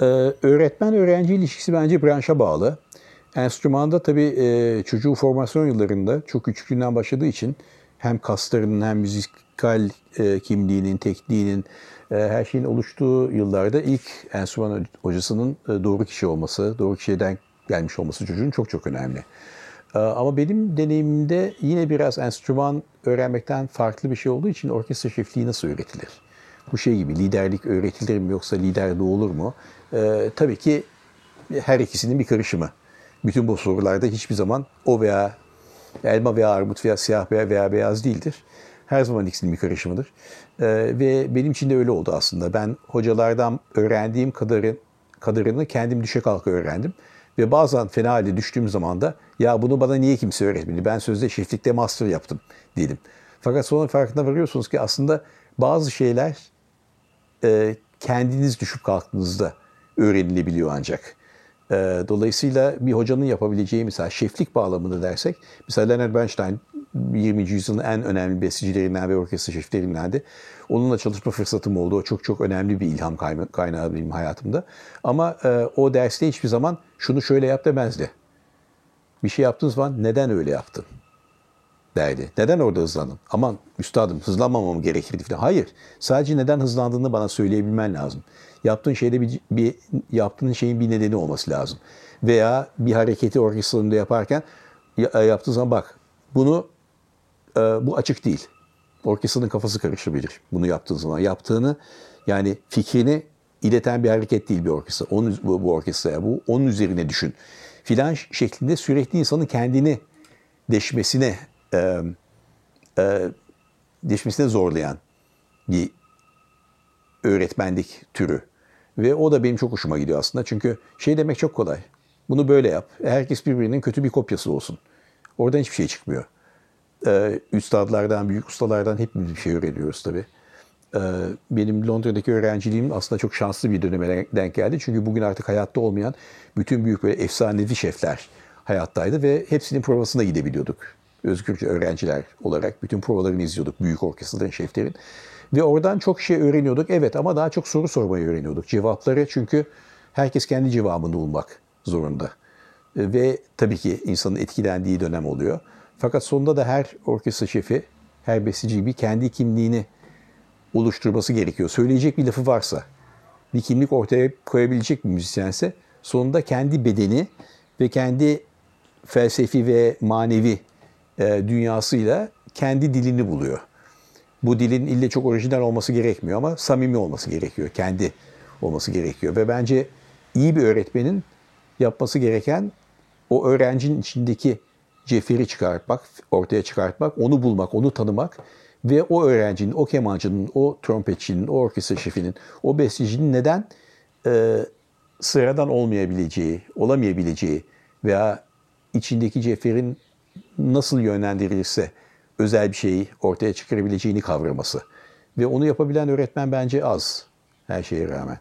Ee, öğretmen-öğrenci ilişkisi bence branşa bağlı. Enstrümanda tabii e, çocuğun formasyon yıllarında çok küçüklüğünden başladığı için hem kaslarının hem müzikal e, kimliğinin, tekniğinin, e, her şeyin oluştuğu yıllarda ilk enstrüman hocasının e, doğru kişi olması, doğru kişiden gelmiş olması çocuğun çok çok önemli. E, ama benim deneyimimde yine biraz enstrüman öğrenmekten farklı bir şey olduğu için orkestra şefliği nasıl öğretilir? Bu şey gibi liderlik öğretilir mi yoksa lider doğulur mu? E, tabii ki her ikisinin bir karışımı. Bütün bu sorularda hiçbir zaman o veya elma veya armut veya siyah veya, veya beyaz değildir. Her zaman ikisinin bir karışımıdır. Ee, ve benim için de öyle oldu aslında. Ben hocalardan öğrendiğim kadarın, kadarını kendim düşe kalka öğrendim. Ve bazen fena halde düştüğüm zaman da ya bunu bana niye kimse öğretmedi? Ben sözde şeflikte master yaptım dedim. Fakat sonra farkına varıyorsunuz ki aslında bazı şeyler e, kendiniz düşüp kalktığınızda öğrenilebiliyor ancak. E, dolayısıyla bir hocanın yapabileceği mesela şeflik bağlamında dersek, mesela Leonard Bernstein 20. yüzyılın en önemli bestecilerinden ve orkestra şeflerindendi. Onunla çalışma fırsatım oldu. O çok çok önemli bir ilham kaynağı benim hayatımda. Ama e, o derste hiçbir zaman şunu şöyle yap demezdi. Bir şey yaptığınız zaman neden öyle yaptın? Derdi. Neden orada hızlandın? Aman üstadım hızlanmamam gerekirdi falan. Hayır. Sadece neden hızlandığını bana söyleyebilmen lazım. Yaptığın şeyde bir, bir yaptığın şeyin bir nedeni olması lazım. Veya bir hareketi orkestrasında yaparken yaptığın zaman bak bunu e, bu açık değil. Orkestranın kafası karışabilir bunu yaptığın zaman. Yaptığını yani fikrini ileten bir hareket değil bir orkestra. Onun, bu, bu orkestraya bu onun üzerine düşün. Filan şeklinde sürekli insanın kendini deşmesine e, e, deşmesine zorlayan bir öğretmenlik türü. Ve o da benim çok hoşuma gidiyor aslında. Çünkü şey demek çok kolay. Bunu böyle yap. Herkes birbirinin kötü bir kopyası olsun. Oradan hiçbir şey çıkmıyor. Ee, üstadlardan, büyük ustalardan hepimiz bir şey öğreniyoruz tabii. Ee, benim Londra'daki öğrenciliğim aslında çok şanslı bir döneme denk geldi. Çünkü bugün artık hayatta olmayan bütün büyük böyle efsanevi şefler hayattaydı ve hepsinin provasına gidebiliyorduk. Özgürce öğrenciler olarak bütün provalarını izliyorduk büyük orkestraların, şeflerin. Ve oradan çok şey öğreniyorduk. Evet ama daha çok soru sormayı öğreniyorduk. Cevapları çünkü herkes kendi cevabını bulmak zorunda. Ve tabii ki insanın etkilendiği dönem oluyor. Fakat sonunda da her orkestra şefi, her besteci gibi kendi kimliğini oluşturması gerekiyor. Söyleyecek bir lafı varsa, bir kimlik ortaya koyabilecek bir müzisyense sonunda kendi bedeni ve kendi felsefi ve manevi dünyasıyla kendi dilini buluyor. Bu dilin ille çok orijinal olması gerekmiyor ama samimi olması gerekiyor. Kendi olması gerekiyor. Ve bence iyi bir öğretmenin yapması gereken o öğrencinin içindeki ceferi çıkartmak, ortaya çıkartmak, onu bulmak, onu tanımak ve o öğrencinin, o kemancının, o trompetçinin, o orkestra şefinin, o bestecinin neden e, sıradan olmayabileceği, olamayabileceği veya içindeki ceferin nasıl yönlendirilirse özel bir şeyi ortaya çıkarabileceğini kavraması. Ve onu yapabilen öğretmen bence az her şeye rağmen.